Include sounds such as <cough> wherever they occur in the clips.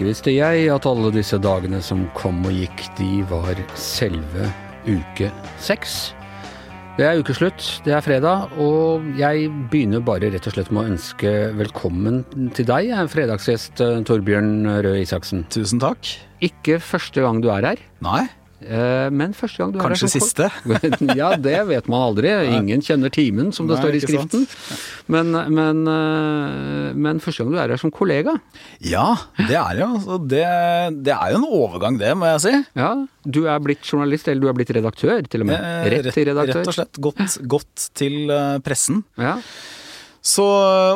Ikke visste jeg at alle disse dagene som kom og gikk, de var selve uke seks. Det er ukeslutt, det er fredag, og jeg begynner bare rett og slett med å ønske velkommen til deg, fredagsgjest eh, Torbjørn Røe Isaksen. Tusen takk. Ikke første gang du er her, Nei, men første gang du kanskje er her som siste. <laughs> ja, det vet man aldri. Ingen kjenner timen, som det Nei, står i skriften. Men, men, eh, men første gang du er her som kollega. Ja, det er jo altså, det, det er jo en overgang, det, må jeg si. Ja, du er blitt journalist, eller du er blitt redaktør, til og med. Eh, Rett til redaktør. Rett og slett. Gått, til eh, pressen. Ja. Så,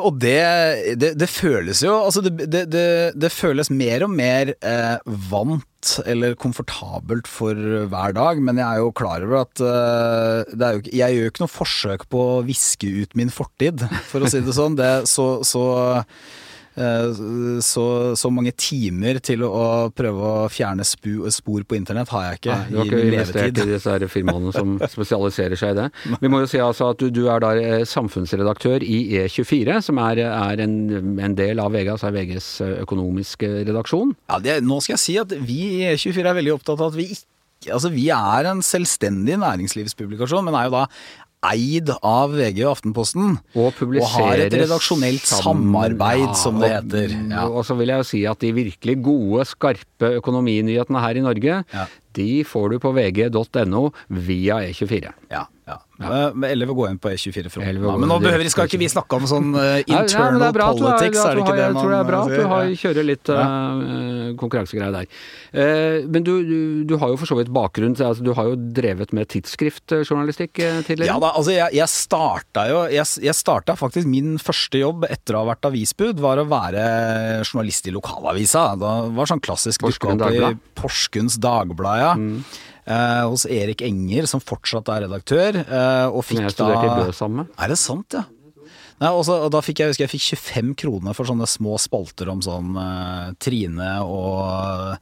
og det, det, det føles jo Altså, det, det, føles mer og mer eh, vant eller komfortabelt for hver dag, men jeg er jo klar over at eh, jo, Jeg gjør jo ikke noe forsøk på å viske ut min fortid, for å si det sånn. Så, så, eh, så, så mange timer til å prøve å fjerne spu, spor på internett har jeg ikke Nei, du har i ikke investert levetid. i disse firmaene som <laughs> spesialiserer seg i det. Vi må jo si altså at du, du er da eh, samfunnsredaktør i E24, som er, er en, en del av VG, altså VGs økonomiske redaksjon. Ja, det, nå skal jeg si at vi i E24 er veldig opptatt av at vi ikke Altså, vi er en selvstendig næringslivspublikasjon, men er jo da eid av VG og Aftenposten. Og har et redaksjonelt samarbeid, Ja, som det heter. Ja. Og så vil jeg jo si at de virkelig gode, skarpe økonominyhetene her i Norge, Ja. de får du på vg.no via E E24. Ja, ja. Ja. Eller ved å gå inn på E24-fronten. Eller ved å da. gå Men nå behøver, skal ikke vi snakke om sånn eh, Nei, nei, internal er bra politics, er det ikke det man Jeg tror det er bra at du har, kjører litt uh, konkurransegreier der. Uh, men du, du, du har jo for så vidt bakgrunn altså, Du har jo drevet med tidsskriftjournalistikk eh, tidligere. Ja da, altså jeg, jeg starta jo jeg, jeg starta faktisk min første jobb etter å ha vært avisbud, var å være journalist i lokalavisa. Det var sånn klassisk dukka opp i. Porsgrunns Dagblad, ja. Eh, hos Erik Enger, som fortsatt er redaktør. eh, og fikk jeg studerte i da Bø sammen med. Er det sant, ja? Nei, også, og da fikk jeg, jeg fikk 25 kroner for sånne små spalter om sånn eh, Trine og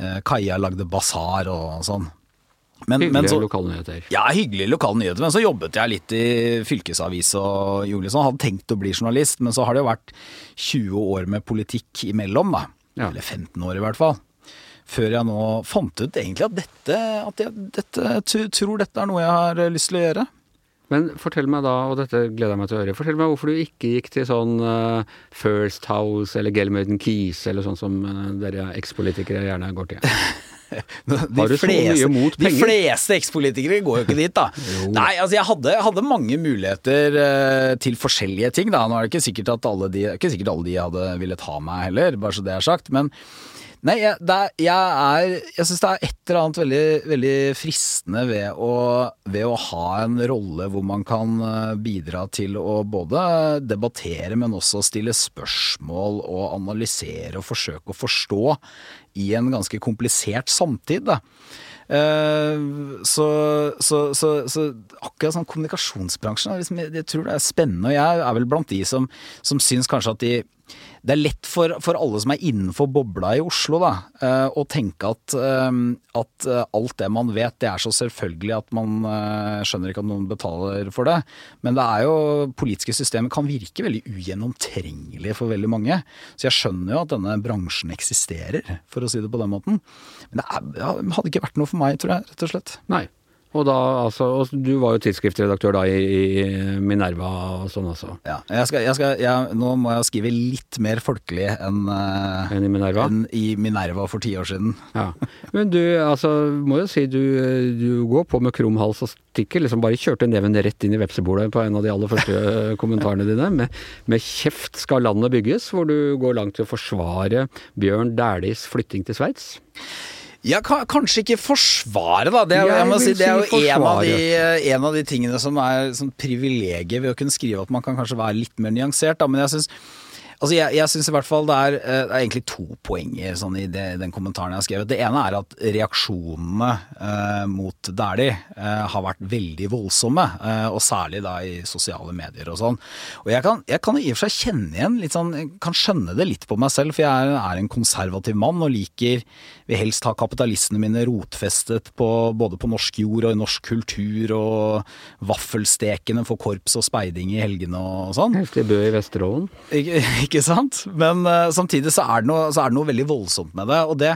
eh, Kaja lagde basar og sånn. Men, men Hyggelige så, lokale nyheter. ja, hyggelige lokale nyheter, men så jobbet jeg litt i fylkesavis og gjorde litt sånn. Hadde tenkt å bli journalist, men så har det jo vært 20 år med politikk imellom, da. Ja. Eller 15 år i hvert fall. Før jeg nå fant ut egentlig at dette, at jeg dette, tror dette er noe jeg har eh, lyst til å gjøre. Men fortell meg da, og dette gleder jeg meg til å høre, fortell meg hvorfor du ikke gikk til sånn uh, First House eller Gelmøyden Keys, eller sånn som uh, dere ekspolitikere gjerne går til. <laughs> De Har du så mye mot De penger? fleste ekspolitikere går jo ikke dit, da. <laughs> Nei, altså jeg hadde, hadde mange muligheter til forskjellige ting, da. Nå er det ikke sikkert at alle de, ikke sikkert alle de hadde villet ha meg heller, bare så det er sagt. Men nei, jeg, er, jeg er Jeg syns det er et eller annet veldig, veldig fristende ved å, ved å ha en rolle hvor man kan eh, bidra til å både debattere, men også stille spørsmål og analysere og forsøke å forstå i en ganske komplisert samtid. Da. Eh, så, så, så, så akkurat sånn kommunikasjonsbransjen liksom, Jeg tror det er spennende, og jeg er vel blant de som, som syns kanskje at de det er lett for, for alle som er innenfor bobla i Oslo, da, eh, å tenke at, eh, at eh, alt det man vet, det er så selvfølgelig at man skjønner ikke at noen betaler for det. Men det er jo politiske systemet kan virke veldig ugjennomtrengelig for veldig mange. Så jeg skjønner jo at denne bransjen eksisterer, for å si det på den måten. Men det er, ja, det hadde ikke vært noe for meg, tror jeg, rett og slett. Nei. Og da, altså, og du var jo tidsskriftredaktør da i, i Minerva og sånn også. Ja, jeg skal, jeg skal, jeg, nå må jeg skrive litt mer folkelig enn uh, Enn i Minerva? enn i Minerva for ti år siden. <laughs> Ja. Men du, altså, må jo si du, du går på med krum hals og stikker. Liksom bare kjørte neven rett inn i vepsebolet på en av de aller første kommentarene dine. Med, med 'kjeft skal landet bygges', hvor du går langt til å forsvare Bjørn Dæhlies flytting til Sveits. Ja, kanskje ikke forsvaret, da. Det er, Jeg si, det er jo en av, de, en av de tingene som er sånn privilegiet ved å kunne skrive at man kan kanskje være litt mer nyansert. Da. Men jeg syns Altså jeg, jeg synes i hvert fall det er, eh, det er egentlig to poenger sånn i det, den kommentaren jeg har skrevet. Det ene er at reaksjonene eh, mot Dæhlie eh, har vært veldig voldsomme. Eh, og særlig da i sosiale medier og sånn. Og jeg kan, jeg kan i og for seg kjenne igjen litt sånn, jeg kan skjønne det litt på meg selv, for jeg er, er en konservativ mann og liker vil helst ha kapitalistene mine rotfestet på, både på norsk jord og i norsk kultur, og vaffelstekene for korps og speiding i helgene og sånn. Heftig Bø i Vesterålen. Ikke, ikke sant? Men uh, samtidig så er, noe, så er, det noe, veldig voldsomt med det. Og det,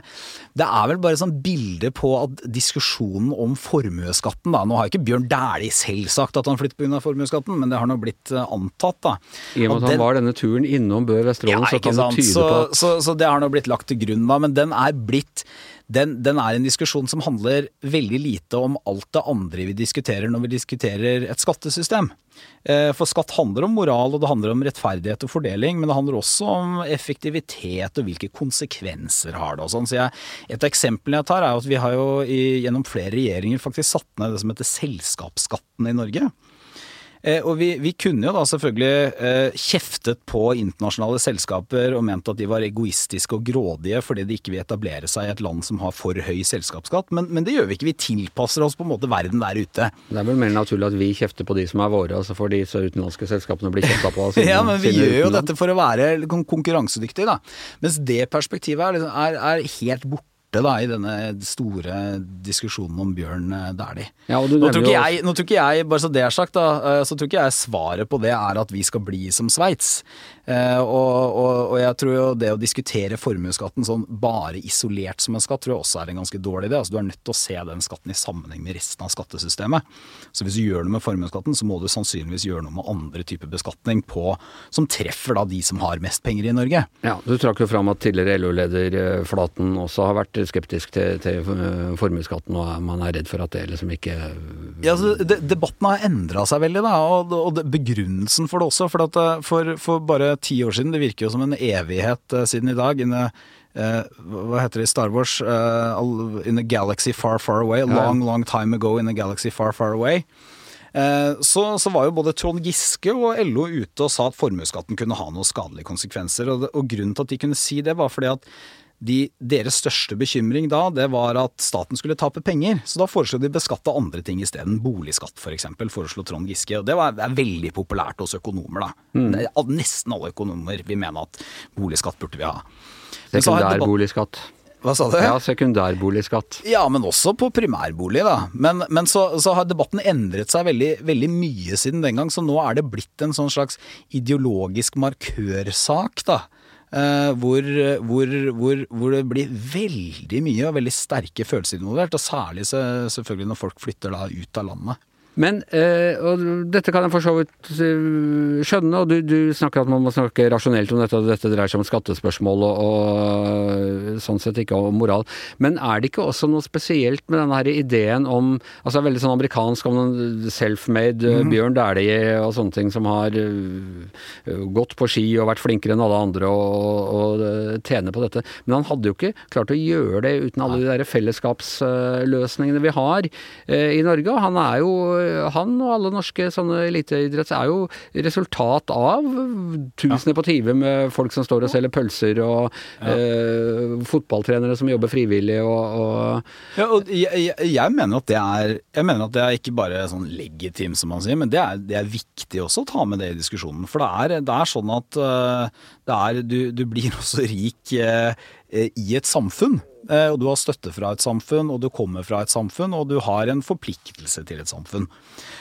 det er vel bare sånn bilde på at diskusjonen om formuesskatten da, Nå har ikke Bjørn Dæhlie selv sagt at han flytter pga. formuesskatten, men det har nå blitt uh, antatt, da. I og med at han var denne turen innom Bø Vesterålen, ja, så kan det tyde så, på at så, så, det har nå blitt lagt til grunn, da. Men den er blitt den, den, er en diskusjon som handler veldig lite om alt det andre vi diskuterer når vi diskuterer et skattesystem. Eh, for skatt handler om moral, og det handler om rettferdighet og fordeling, men det handler også om effektivitet og hvilke konsekvenser har det og sånn. Så jeg, et eksempel jeg tar er at vi har jo i, gjennom flere regjeringer faktisk satt ned det som heter selskapsskatten i Norge. Eh, og vi, vi, kunne jo da selvfølgelig eh, kjeftet på internasjonale selskaper og ment at de var egoistiske og grådige fordi de ikke vil etablere seg i et land som har for høy selskapsskatt, men, men det gjør vi ikke. Vi tilpasser oss på en måte verden der ute. Det er vel mer naturlig at vi kjefter på de som er våre, og så får de utenlandske selskapene bli kjefta på. <laughs> Sine, ja, men vi gjør jo dette for å være konkurransedyktige, da. Mens det perspektivet er, liksom, er, er helt borte borte da, i denne store diskusjonen om Bjørn eh, Dæhlie. Ja, nå, tror ikke jeg, nå tror ikke jeg, bare så det er sagt, da, eh, så tror ikke jeg svaret på det er at vi skal bli som Sveits. Eh, og, og, og, jeg tror jo det å diskutere formuesskatten sånn bare isolert som en skatt, tror jeg også er en ganske dårlig idé. Altså, du er nødt til å se den skatten i sammenheng med resten av skattesystemet. Så hvis du gjør noe med formuesskatten, så må du sannsynligvis gjøre noe med andre typer beskatning på, som treffer da de som har mest penger i Norge. Ja, Du trakk jo fram at tidligere LO-leder Flaten også har vært skeptisk til, til formuesskatten, og man er redd for at det liksom ikke Ja, altså, de, Debatten har endra seg veldig, da, og, og det, begrunnelsen for det også. For, at, eh, for, for, bare ti år siden, det virker jo som en evighet siden i dag. Inne, uh, hva heter det i Star Wars? Uh, in a galaxy far, far away. Long, long time ago in a galaxy far, far away. Så, så, var jo både Trond Giske og LO ute og sa at formuesskatten kunne ha noen skadelige konsekvenser. Og, og, grunnen til at de kunne si det, var fordi at de, deres største bekymring da, det var at staten skulle tape penger. Så da foreslo de beskatte andre ting isteden. Boligskatt f.eks. foreslo Trond Giske. Og det, var, det er veldig populært hos økonomer, da. Mm. Nesten alle økonomer vil mene at boligskatt burde vi ha. Sekundærboligskatt. Hva sa du? Ja, sekundærboligskatt. Ja, men også på primærbolig, da. Men, men så, så, har debatten endret seg veldig, veldig, mye siden den gang, så nå er det blitt en sånn slags ideologisk markørsak, da. Uh, hvor, hvor, hvor, hvor, det blir veldig mye og veldig sterke følelser involvert. Og særlig selvfølgelig når folk flytter da ut av landet. Men, eh, og dette kan jeg for så vidt eh, skjønne, og du, du, snakker at man må snakke rasjonelt om dette, og dette dreier seg om skattespørsmål og, og, sånn sett ikke om moral. Men er det ikke også noe spesielt med denne her ideen om altså veldig sånn amerikansk om self-made mm. Bjørn Dæhlie og sånne ting som har gått på ski og vært flinkere enn alle andre og, og tjener på dette. Men han hadde jo ikke klart å gjøre det uten alle de der fellesskapsløsningene vi har i Norge. og han er jo han og alle norske sånne eliteidretts er jo resultat av tusener på TV med folk som står og selger pølser, og eh, fotballtrenere som jobber frivillig og, og Ja, og jeg, jeg, mener at det er Jeg mener at det er ikke bare sånn legitimt, som man sier, men det er, det er, viktig også å ta med det i diskusjonen. For det er, det er sånn at det er, du, du, blir <laughs> også rik eh, i et samfunn. Eh, og du har støtte fra et samfunn, og du kommer fra et samfunn, og du har en forpliktelse til et samfunn.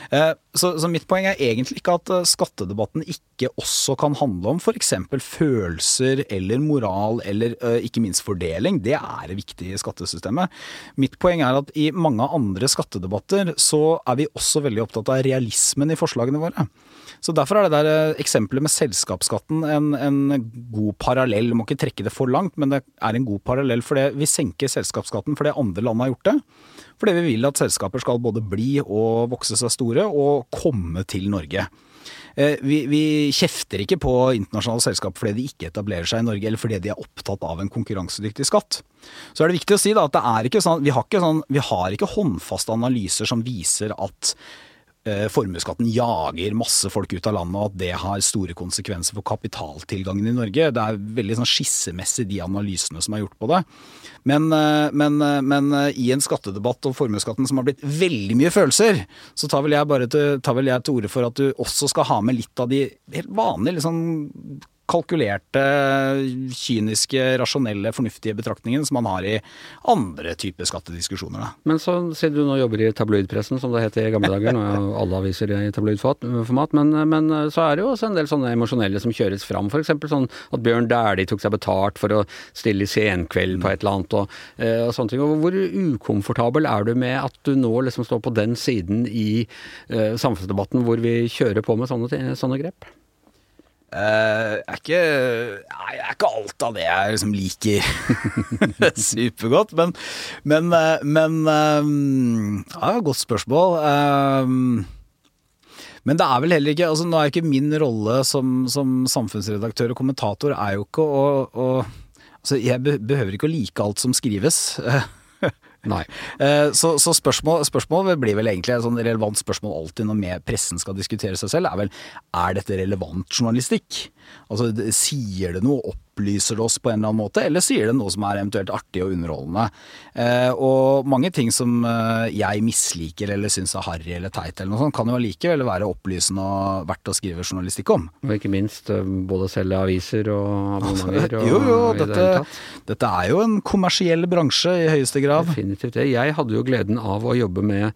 Eh, så, så mitt poeng er egentlig ikke at eh, skattedebatten ikke også kan handle om f.eks. følelser eller moral eller ikke minst fordeling. Det er viktig i skattesystemet. Mitt poeng er at i mange andre skattedebatter så er vi også veldig opptatt av realismen i forslagene våre. Så Derfor er det der eh, eksempelet med selskapsskatten en, en god parallell. Du må ikke trekke det for langt, men det er en god parallell. For det, vi senker selskapsskatten fordi andre land har gjort det. Fordi vi vil at selskaper skal både bli og vokse seg store og komme til Norge. Eh, vi, vi, kjefter ikke på internasjonale selskap fordi de ikke etablerer seg i Norge, eller fordi de er opptatt av en konkurransedyktig skatt. Så er det viktig å si da, at det er ikke sånn, vi har ikke, sånn, vi har ikke håndfaste analyser som viser at formuesskatten jager masse folk ut av landet, og at det har store konsekvenser for kapitaltilgangen i Norge. Det er veldig sånn skissemessig de analysene som er gjort på det. Men, eh, men, eh, men i en skattedebatt om formuesskatten som har blitt veldig mye følelser, så tar vel jeg til, tar vel jeg til orde for at du også skal ha med litt av de helt vanlige liksom kalkulerte, kyniske, rasjonelle, fornuftige betraktningen som man har i andre typer skattediskusjoner. Da. Men så, siden du nå jobber i tabloidpressen, som det het i gamle dager, nå er alle aviser i tabloidformat, men, men, så er det jo også en del sånne emosjonelle som kjøres fram. F.eks. sånn at Bjørn Dæhlie tok seg betalt for å stille i Senkveld på et eller annet, og, eh, og sånne ting. Og hvor ukomfortabel er du med at du nå liksom står på den siden i uh, samfunnsdebatten hvor vi kjører på med sånne, sånne grep? Uh, er ikke, nei, er ikke alt av det jeg liksom liker <laughs> supergodt, men Men, uh, men uh, Ja, godt spørsmål. men det er vel heller ikke altså Nå er ikke min rolle som, som samfunnsredaktør og kommentator er jo ikke å altså Jeg behøver ikke å like alt som skrives. <laughs> Nei. Så, så spørsmål, spørsmål, blir vel egentlig et sånn relevant spørsmål alltid når pressen skal diskutere seg selv, er vel er dette relevant journalistikk? Altså, sier det noe, opplyser det oss på en eller annen måte, eller sier det noe som er eventuelt artig og underholdende? Eh, og mange ting som eh, jeg misliker eller syns er harry eller teit eller noe sånt, kan jo allikevel være opplysende og verdt å skrive journalistikk om. Og ikke minst eh, både selge aviser og abonnementer <laughs> og Jo, jo, dette, dette er jo en kommersiell bransje i høyeste grad. Definitivt det. Jeg hadde jo gleden av å jobbe med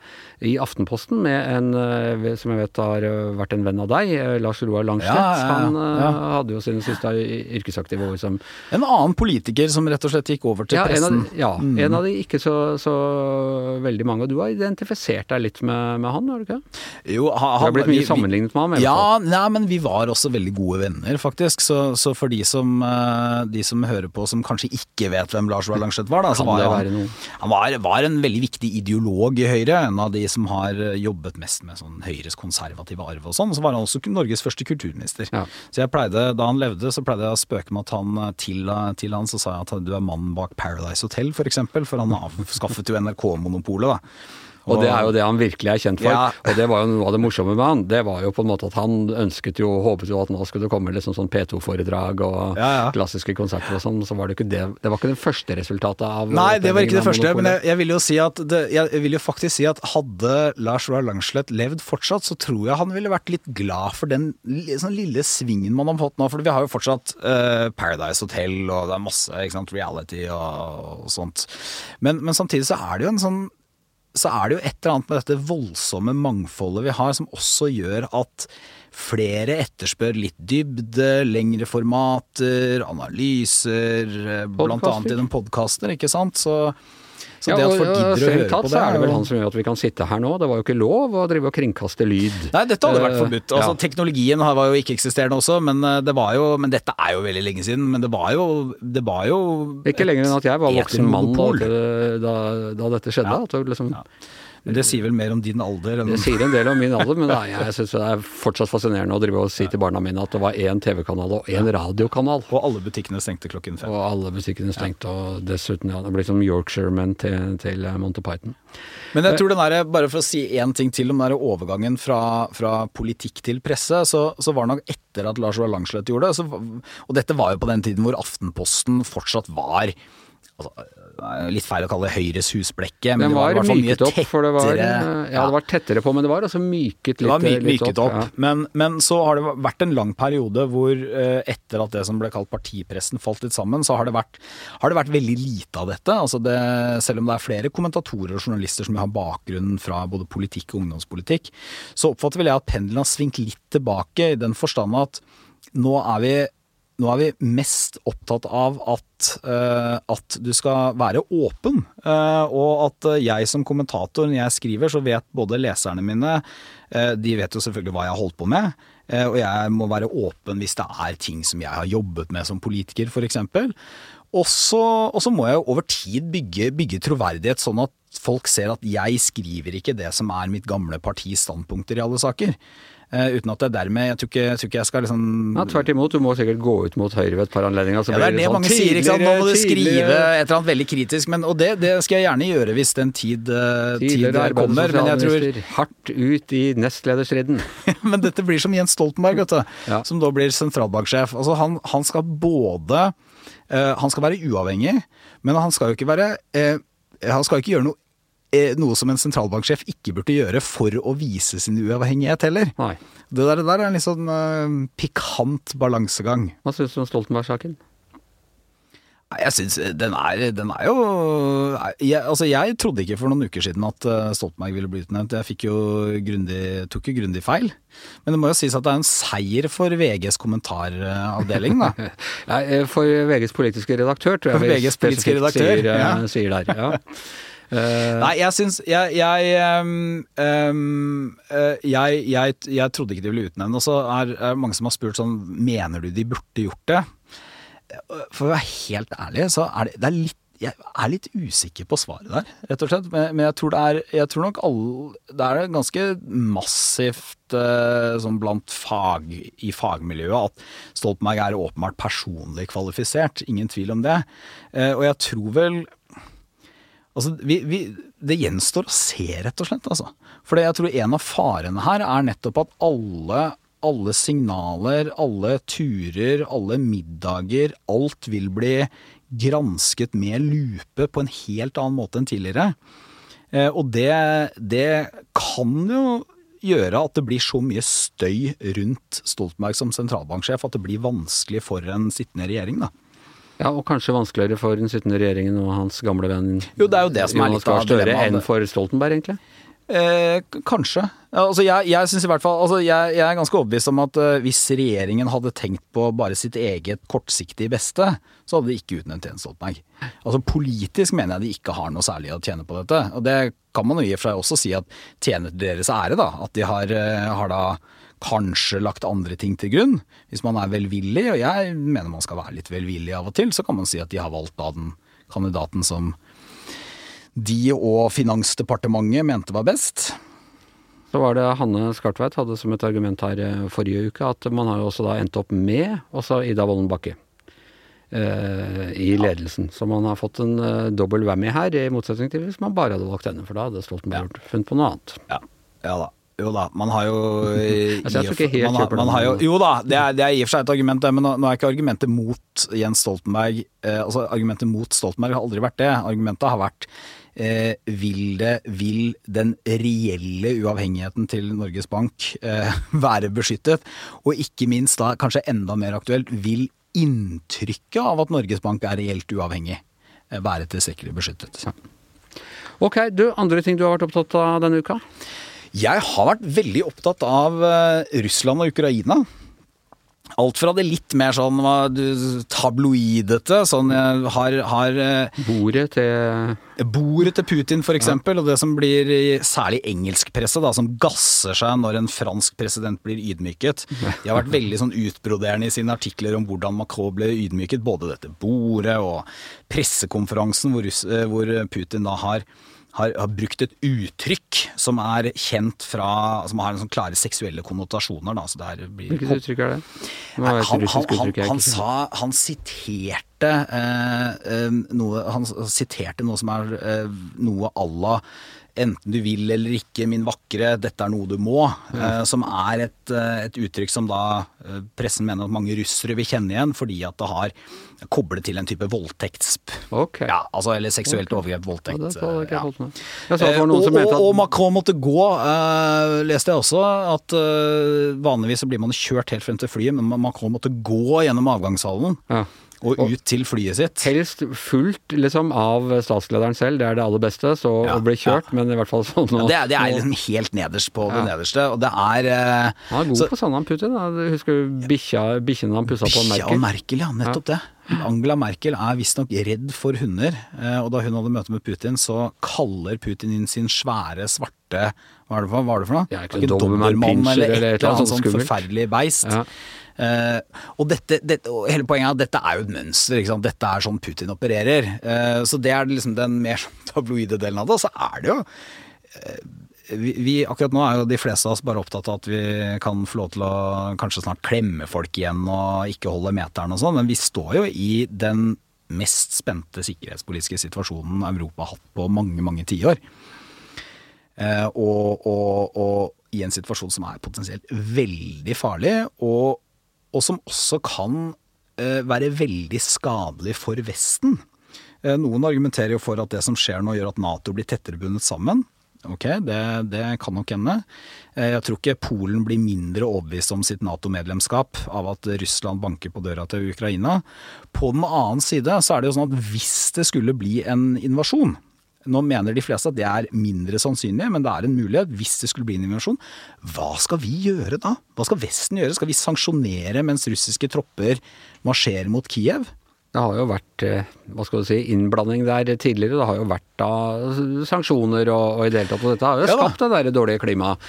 i Aftenposten med en som jeg vet har vært en venn av deg, Lars Roar Langslett. Ja, ja, ja. Han hadde jo sine siste yrkesaktive år liksom En annen politiker som rett og slett gikk over til ja, pressen? En de, ja, mm. en av de ikke så, så, veldig mange. Og du har identifisert deg litt med, med han, har du ikke? Jo, han, du har blitt mye vi, sammenlignet med ham? Ja, nei, men vi var også veldig gode venner, faktisk. Så, så for de som, eh, de som, hører på som kanskje ikke vet hvem Lars Roar Langslett var, da, så var han, han var, var, en veldig viktig ideolog i Høyre. En av de som har jobbet mest med sånn Høyres konservative arv og sånn. Så var han også Norges første kulturminister. Ja. Så jeg pleide da han levde, så pleide jeg å spøke med at han eh, til, eh, til han så sa jeg at du er mannen bak Paradise Hotel, f.eks. For, for han avskaffet jo NRK-monopolet. da. Og det er jo det han virkelig er kjent for. Ja. Og det var jo noe av det morsomme med han. Det var jo på en måte at han ønsket jo, håpet jo at nå skulle det komme liksom sånn P2-foredrag og ja, ja. klassiske konserter og sånn. Så var det ikke det. Det var ikke det første resultatet av Nei, det var ikke det første. Men jeg, jeg, vil jo si at det, jeg vil jo faktisk si at hadde Lars Roar Langslett levd fortsatt, så tror jeg han ville vært litt glad for den sånn lille svingen man har fått nå. For vi har jo fortsatt uh, Paradise Hotel og det er masse sant, reality og, og sånt. Men, men samtidig så er det jo en sånn så er det jo et eller annet med dette voldsomme mangfoldet vi har, som også gjør at flere etterspør litt dybde, lengre formater, analyser, blant annet gjennom podkaster, ikke sant. Så så ja, det at folk gidder å høre på det er det vel han som gjør at vi kan sitte her nå. Det var jo ikke lov å drive og kringkaste lyd. Nei, dette hadde vært eh, forbudt. Altså, ja. Teknologien var jo ikke-eksisterende også, men, eh, det var jo, men dette er jo veldig lenge siden. Men det var jo, det var jo Ikke lenger enn at jeg var voksen mann da, da, da, dette skjedde. Ja. At liksom, men det sier vel mer om din alder enn Det sier en del om min alder, men da, jeg syns det er fortsatt fascinerende å drive og si til barna mine at det var én TV-kanal og én radiokanal. Og alle butikkene stengte klokken fem. Og alle butikkene stengte, og dessuten, ja, det blir som Yorkshiremen til, til Monty Python. Men jeg tror den der, bare for å si én ting til om den overgangen fra, fra, politikk til presse, så, så var det nok etter at Lars Roar Langslett gjorde det, så, og dette var jo på den tiden hvor Aftenposten fortsatt var altså, Litt feil å kalle det Høyres husblekke, men det var, i hvert fall mye tettere. For det var, ja, det var tettere på, men det var altså myket litt, det var my myket opp. opp. Ja. Men, men, så har det vært en lang periode hvor eh, etter at det som ble kalt partipressen falt litt sammen, så har det vært, har det vært veldig lite av dette. Altså det, selv om det er flere kommentatorer og journalister som har bakgrunn fra både politikk og ungdomspolitikk, så oppfatter vel jeg at pendelen har svingt litt tilbake i den forstand at nå er vi nå er vi mest opptatt av at, uh, at du skal være åpen. Uh, og at jeg som kommentator, når jeg skriver, så vet både leserne mine uh, De vet jo selvfølgelig hva jeg har holdt på med. og jeg må være åpen hvis det er ting som jeg har jobbet med som politiker, f.eks. Og så må jeg jo over tid bygge, bygge troverdighet, sånn at folk ser at jeg skriver ikke det som er mitt gamle partis standpunkter i alle saker. Uh, uten at det dermed Jeg tror ikke jeg, tror ikke jeg skal liksom ja, Tvert imot, du må sikkert gå ut mot Høyre ved et par anledninger. ja, det er det sånn, mange sier. ikke sant? Nå må du skrive et eller annet veldig kritisk. Men, og det, det, skal jeg gjerne gjøre hvis den tid, uh, tid der kommer. Men jeg tror Hardt ut i nestlederstriden. <laughs> men dette blir som Jens Stoltenberg, vet du. Ja. Som da blir sentralbanksjef. Altså, han, han skal både uh, Han skal være uavhengig, men han skal jo ikke være Han skal ikke gjøre noe eh, noe som en sentralbanksjef ikke burde gjøre for å vise sin uavhengighet heller. Nei. Det der, det der er en litt sånn uh, pikant balansegang. Hva syns du om Stoltenberg-saken? Jeg syns den er, den er jo jeg, Altså, jeg trodde ikke for noen uker siden at eh, Stoltenberg ville bli utnevnt. Jeg jo grundig, tok jo grundig feil. Men det må jo sies at det er en seier for VGs kommentaravdeling, da. <laughs> Nei, eh, for VGs politiske redaktør, tror jeg vi VGs politiske redaktør, sier, eh, ja. sier der. Ja. <laughs> Eh, Nei, jeg syns Jeg, jeg, um, um, uh, jeg, jeg, jeg trodde ikke de ville utnevne. Og så er det mange som har spurt sånn Mener du de burde gjort det? For å være helt ærlig, så er det, det er litt jeg er litt usikker på svaret der, rett og slett. Men, men jeg tror det er Jeg tror nok alle Det er ganske massivt eh, sånn blant fag i fagmiljøet at Stoltenberg er åpenbart personlig kvalifisert. Ingen tvil om det. Eh, og jeg tror vel Altså, vi, vi, det gjenstår å se, rett og slett. Altså. For jeg tror en av farene her er nettopp at alle, alle signaler, alle turer, alle middager, alt vil bli gransket med lupe på en helt annen måte enn tidligere. Eh, og det, det kan jo gjøre at det blir så mye støy rundt Stoltenberg som sentralbanksjef at det blir vanskelig for en sittende regjering. da. Ja, og kanskje vanskeligere for den sittende regjeringen og hans gamle venn Jo, det er jo det som er litt av dilemmaet. enn for Stoltenberg, egentlig. Eh, kanskje. Altså jeg, jeg synes i hvert fall altså jeg, jeg er ganske overbevist om at uh, hvis regjeringen hadde tenkt på bare sitt eget kortsiktige beste, så hadde de ikke utnevnt Jens Stoltenberg. Altså Politisk mener jeg de ikke har noe særlig å tjene på dette. Og det kan man jo i og for seg også si at tjener til deres ære, da. At de har, eh, har da kanskje lagt andre ting til grunn. Hvis man er velvillig, og jeg mener man skal være litt velvillig av og til, så kan man si at de har valgt da den kandidaten som de og Finansdepartementet mente var best. Så var det Hanne Skartveit hadde som et argument her eh, forrige uke at man har jo også da endt opp med også Ida Wolden Bakke eh, i ledelsen. Så man har fått en eh, dobbel whammy her, i motsetning til hvis man bare hadde valgt henne, for da hadde Stoltenberg funnet på noe annet. Ja, ja da. Jo da, man har jo Altså, <laughs> jeg tror ikke helt man har, man har jo, Jo da, det er, det er i og for seg et argument, men nå, nå er ikke argumentet mot Jens Stoltenberg eh, Altså, argumentet mot Stoltenberg har aldri vært det. Argumentet har vært eh, vil, det, vil den reelle uavhengigheten til Norges Bank eh, <laughs> være beskyttet? Og ikke minst da, kanskje enda mer aktuelt, vil inntrykket av at Norges Bank er reelt uavhengig eh, være tilstrekkelig beskyttet? Ok, du, andre ting du har vært opptatt av denne uka? Jeg har vært veldig opptatt av eh, Russland og Ukraina. Alt fra det litt mer sånn tabloidete, sånn jeg har, har eh, Bordet til Bordet til Putin for eksempel, og det som blir i særlig engelskpresse, da, som gasser seg når en fransk president blir ydmyket. De har vært veldig sånn utbroderende i sine artikler om hvordan Macron ble ydmyket. Både dette bordet og pressekonferansen hvor, eh, hvor Putin da har har, har brukt et uttrykk som er kjent fra Som har en sånn klare seksuelle konnotasjoner. Da, så det blir Hvilket uttrykk er det? Nei, han, han, han, han, sa, han siterte eh, eh, noe Han siterte noe som er eh, noe à la Enten du vil eller ikke, min vakre, dette er noe du må. Eh, som er et, eh, et uttrykk som da eh, pressen mener at mange russere vil kjenne igjen, fordi at det har koblet til en type voldtekts... Ok. Ja, altså, eller seksuelt overgrep, Ja, voldtekt. ja. og, og, og Macron måtte gå, eh, leste jeg også. At eh, vanligvis så blir man kjørt helt frem til flyet, men Macron måtte gå gjennom avgangshallen ja. Og ut til flyet sitt. Helst fullt liksom av statslederen selv, det er det aller beste. Så Ja, å bli kjørt, men i hvert fall sånn Ja, nå- det, er, det er liksom helt nederst på det nederste, og det er eh, Han er god så- på sånn han Putin. Da. Husker du bikkjene han pussa på Bikkja og Merkel? Merkel, ja. Nettopp det. Angela Merkel er visstnok redd for hunder, eh, og da hun hadde møte med Putin, så kaller Putin inn sin svære, svarte Hva er det for, det for noe? Ja, ikke en Pinscher eller et eller annet sånt forferdelig beist. Ja. Uh, og, dette, dette, hele poenget er at dette er jo et mønster. Dette er sånn Putin opererer. Uh, så det er liksom den mer <laughs> tabloide delen av det. Og så er det jo eh, vi, akkurat nå er jo de fleste av oss bare opptatt av at vi kan få lov til å kanskje snart klemme folk igjen og ikke holde meteren og sånn, men vi står jo i den mest spente sikkerhetspolitiske situasjonen Europa har hatt på mange, mange tiår. Eh, og, og, og i en situasjon som er potensielt veldig farlig, og, og som også kan eh, være veldig skadelig for Vesten. Eh, Noen argumenterer jo for at det som skjer nå gjør at Nato blir tettere bundet sammen. Ok, det, det kan nok hende. Eh, Jeg tror ikke Polen blir mindre overbevist om sitt Nato-medlemskap av at Russland banker på døra til Ukraina. På den annen side så er det jo sånn at hvis det skulle bli en invasjon nå mener de fleste at det er mindre sannsynlig, men det er en mulighet hvis det skulle bli en invasjon. Hva skal vi gjøre da? Hva skal Vesten gjøre? Skal vi sanksjonere mens russiske tropper marsjerer mot Kiev? Det har jo vært eh, hva skal du si, innblanding der tidligere. Det har jo vært da sanksjoner og, og i det hele tatt. Og dette har jo Ja skapt det der dårlige klimaet.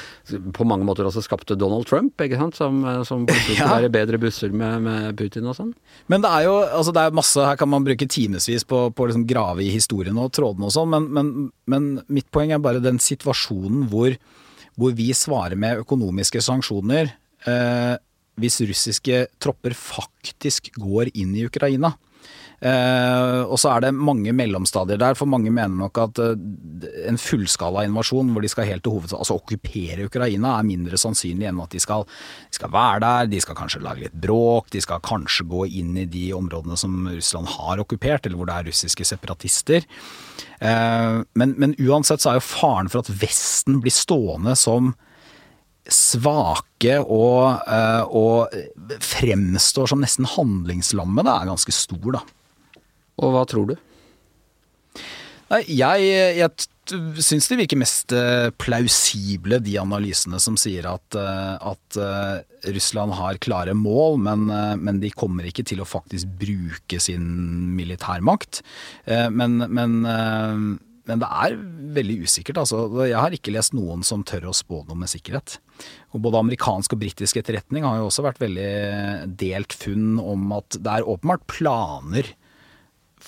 På mange måter også skapte Donald Trump, ikke sant. Som, eh, som plutselig <laughs> Ja. være bedre busser med, med Putin og sånn. Men det er jo altså det er masse, her kan man bruke timevis på å liksom grave i historien og trådene og sånn, men, men, men mitt poeng er bare den situasjonen hvor, hvor vi svarer med økonomiske sanksjoner eh, hvis russiske tropper faktisk går inn i Ukraina. Eh, og så er det mange mellomstadier der, for mange mener nok at eh, en fullskala invasjon hvor de skal helt til hovedstaden, altså okkupere Ukraina, er mindre sannsynlig enn at de skal, de skal være der, de skal kanskje lage litt bråk, de skal kanskje gå inn i de områdene som Russland har okkupert, eller hvor det er russiske separatister. Eh, men, men uansett så er jo faren for at Vesten blir stående som svake og, og fremstår som nesten handlingslammede, er ganske stor, da. Og hva tror du? Nei, jeg, jeg syns det virker mest eh, plausible, de analysene som sier at, eh, at eh, Russland har klare mål, men, men de kommer ikke til å faktisk bruke sin militærmakt. Men, men, men det er veldig usikkert. Altså. Jeg har ikke lest noen som tør å spå noe med sikkerhet. Og både amerikansk og britisk etterretning har jo også vært veldig delt funn om at det er åpenbart planer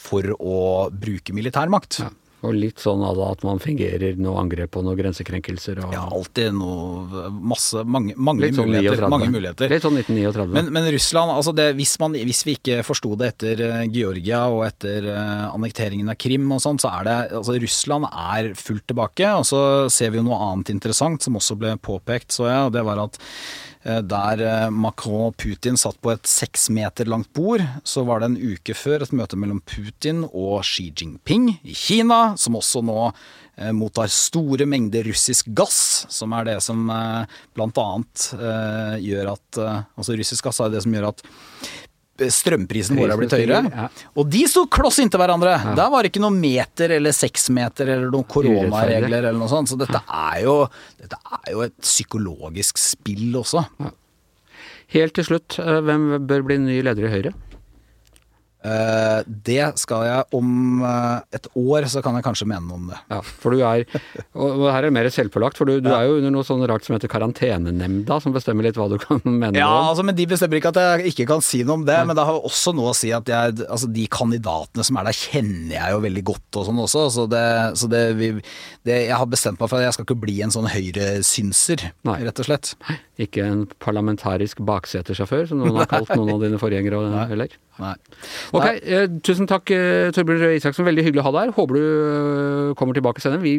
for å bruke militærmakt. Ja. Og litt sånn at man fingerer noe angrep og noen grensekrenkelser og Ja, alltid noe masse Mange, mange, sånn muligheter, mange muligheter. Litt sånn 1939. Men, men Russland, altså det, hvis, man, hvis vi ikke forsto det etter eh, Georgia og etter eh, annekteringen av Krim og sånn, så er det altså Russland er fullt tilbake. Og så ser vi jo noe annet interessant som også ble påpekt, så jeg, og det var at der eh, Macron og Putin satt på et seks meter langt bord, så var det en uke før et møte mellom Putin og Xi Jinping i Kina, som også nå eh, mottar store mengder russisk gass, som er det som eh, blant annet eh, gjør at eh, Altså russisk gass er det som gjør at strømprisen vår er blitt høyere. ja. Og de sto kloss inntil hverandre! Der var det ikke noe meter eller seks meter eller noen koronaregler eller noe sånt. Så dette er jo, dette er jo et psykologisk spill også. Helt til slutt, eh, hvem bør bli ny leder i Høyre? Eh, det skal jeg om eh, et år, så kan jeg kanskje mene noe om det. Ja, for du er Og her er det mer selvpålagt, for du, du er jo under noe sånn rart som heter Karantenenemnda, som bestemmer litt hva du kan <laughs> mene Ja, om. altså, men De bestemmer ikke at jeg ikke kan si noe om det, men det har også noe å si at jeg, altså, de kandidatene som er der, kjenner jeg jo veldig godt og sånn også. Så, det, så det, vi, det, jeg har bestemt meg for at jeg skal ikke bli en sånn høyresynser, rett og slett. Ikke en parlamentarisk baksetersjåfør, som noen har <laughs> kalt noen av dine forgjengere heller. Nei. Ok, eh, tusen takk eh, Torbjørn Røe Isaksen, veldig hyggelig å ha deg her. Håper du eh, kommer tilbake senere. Vi,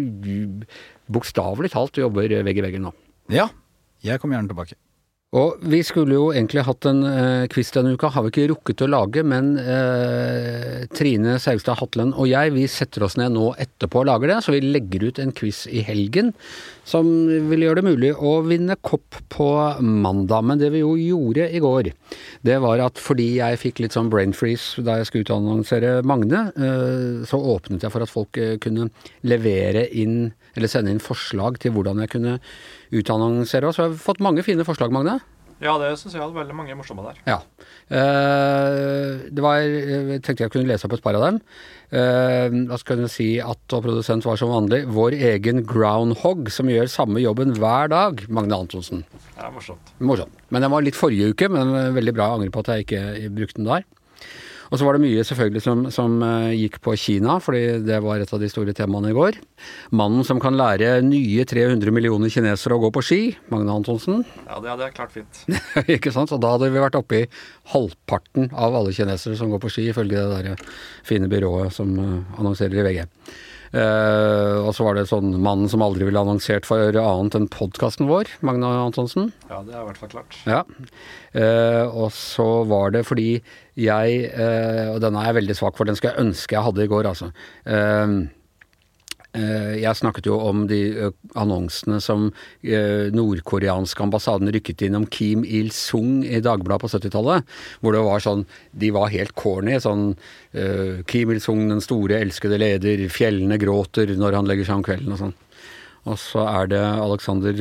bokstavelig talt jobber vegg i veggen nå. Ja, jeg kommer gjerne tilbake. Og vi skulle jo egentlig hatt en eh, quiz denne uka, har vi ikke rukket å lage, men eh, Trine Saugstad Hatlen og jeg, vi setter oss ned nå etterpå og lager det, så vi legger ut en quiz i helgen som vil gjøre det mulig å vinne kopp på mandag. Men det vi jo gjorde i går, det var at fordi jeg fikk litt sånn brain freeze da jeg skulle utannonsere Magne, eh, så åpnet jeg for at folk eh, kunne levere inn, eller sende inn forslag til hvordan jeg kunne utannonsere oss. Så jeg har fått mange fine forslag, Magne. Ja, det syns jeg hadde veldig mange morsomme der. Ja. Eh, det var, jeg tenkte jeg kunne lese opp et par av dem. Eh, da skal jeg si at og produsent var som vanlig vår egen groundhog, som gjør samme jobben hver dag. Magne Antonsen. Det er morsomt. Morsomt. Men den var litt forrige uke, men veldig bra. Jeg angrer på at jeg ikke brukte den der. Og så var det mye selvfølgelig som, som eh, gikk på Kina, fordi det var et av de store temaene i går. Mannen som kan lære nye 300 millioner kinesere å gå på ski, Magne Antonsen. Ja, det hadde jeg klart fint. <laughs> ikke sant? Og da hadde vi vært oppe i halvparten av alle kinesere som går på ski, ifølge det der fine byrået som eh, annonserer i VG. Uh, og så var det sånn mannen som aldri ville annonsert for annet enn podkasten vår, Magne Antonsen. Ja, det er i hvert fall klart. Ja. Uh, og så var det fordi jeg eh, Og denne er jeg veldig svak for, den skulle jeg ønske jeg hadde i går, altså. Eh, eh, jeg snakket jo om de annonsene som nordkoreansk ambassaden rykket inn om Kim Il-sung i Dagbladet på 70-tallet. Hvor det var sånn De var helt corny. Sånn eh, Kim Il-sung, den store, elskede leder. Fjellene gråter når han legger seg om kvelden og sånn. Og så er det Alexander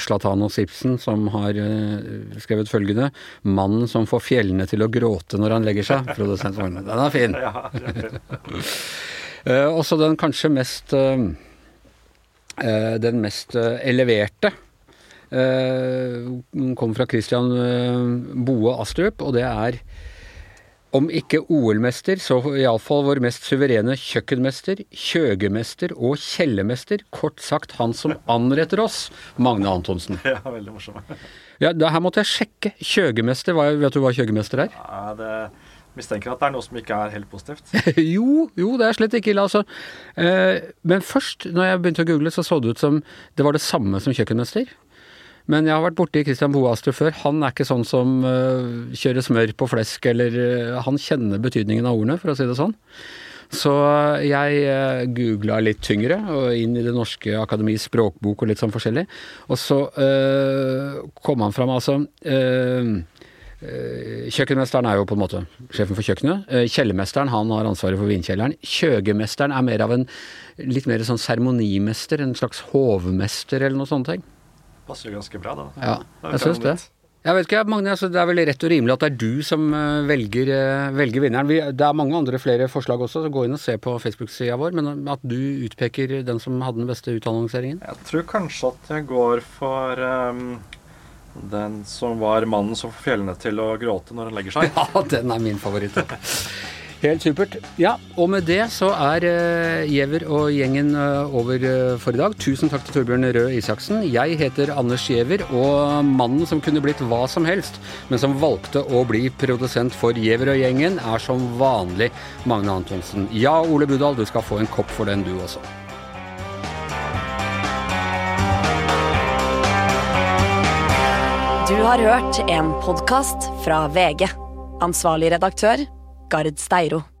Slatanos Ibsen som har eh, skrevet følgende 'Mannen som får fjellene til å gråte når han legger seg'. Produsent Magne. Den er fin. Ja. <laughs> Eh, også den kanskje mest eh, eh, Den mest eh, eleverte eh, kommer fra Christian eh, Boe Astrup, og det er om ikke OL-mester, så iallfall vår mest suverene kjøkkenmester, kjøgemester og kjellermester. Kort sagt han som anretter oss, Magne Antonsen. Ja, veldig morsom. Ja, det her måtte jeg sjekke. Kjøgemester, vet du hva kjøgemester er? Ja, det mistenker at det er noe som ikke er helt positivt. <laughs> jo, jo, det er slett ikke ille, altså. Eh, men først, når jeg begynte å google, så så det ut som det var det samme som kjøkkenmester. Men jeg har vært borti Christian Boastrup før. Han er ikke sånn som uh, kjører smør på flesk, eller uh, Han kjenner betydningen av ordene, for å si det sånn. Så jeg uh, googla litt tyngre, og inn i Det norske akademis språkbok og litt sånn forskjellig. Og så uh, kom han fram, altså eh, eh, Kjøkkenmesteren er jo på en måte sjefen for kjøkkenet. Eh, Kjellermesteren han har ansvaret for vinkjelleren. Kjøgemesteren er mer av en litt mer sånn seremonimester, en slags hovmester eller noe sånt. ting. Passer jo ganske bra, da. Ja, jeg syns det. Jeg vet ikke, Magne, altså, Det er vel rett og rimelig at det er du som eh, velger, eh, velger vinneren. Vi, det er mange andre flere forslag også, så gå inn og se på Facebook-sida vår. Men at du utpeker den som hadde den beste utannonseringen. Jeg tror kanskje at jeg går for um, den som var mannen som får fjellene til å gråte når han legger seg. <laughs> Ja, den er min favoritt. <laughs> Helt supert. Ja, og med det så er uh, Giæver og gjengen eh, over eh, for i dag. Tusen takk til Torbjørn Røe Isaksen. Jeg heter Anders Giæver, og mannen som kunne blitt hva som helst, men som valgte å bli produsent for Giæver og gjengen, er som vanlig Magne Antonsen. Ja, Ole Budal, du skal få en kopp for den du også. Du har hørt en podkast fra VG. Ansvarlig redaktør, Gard Steiro.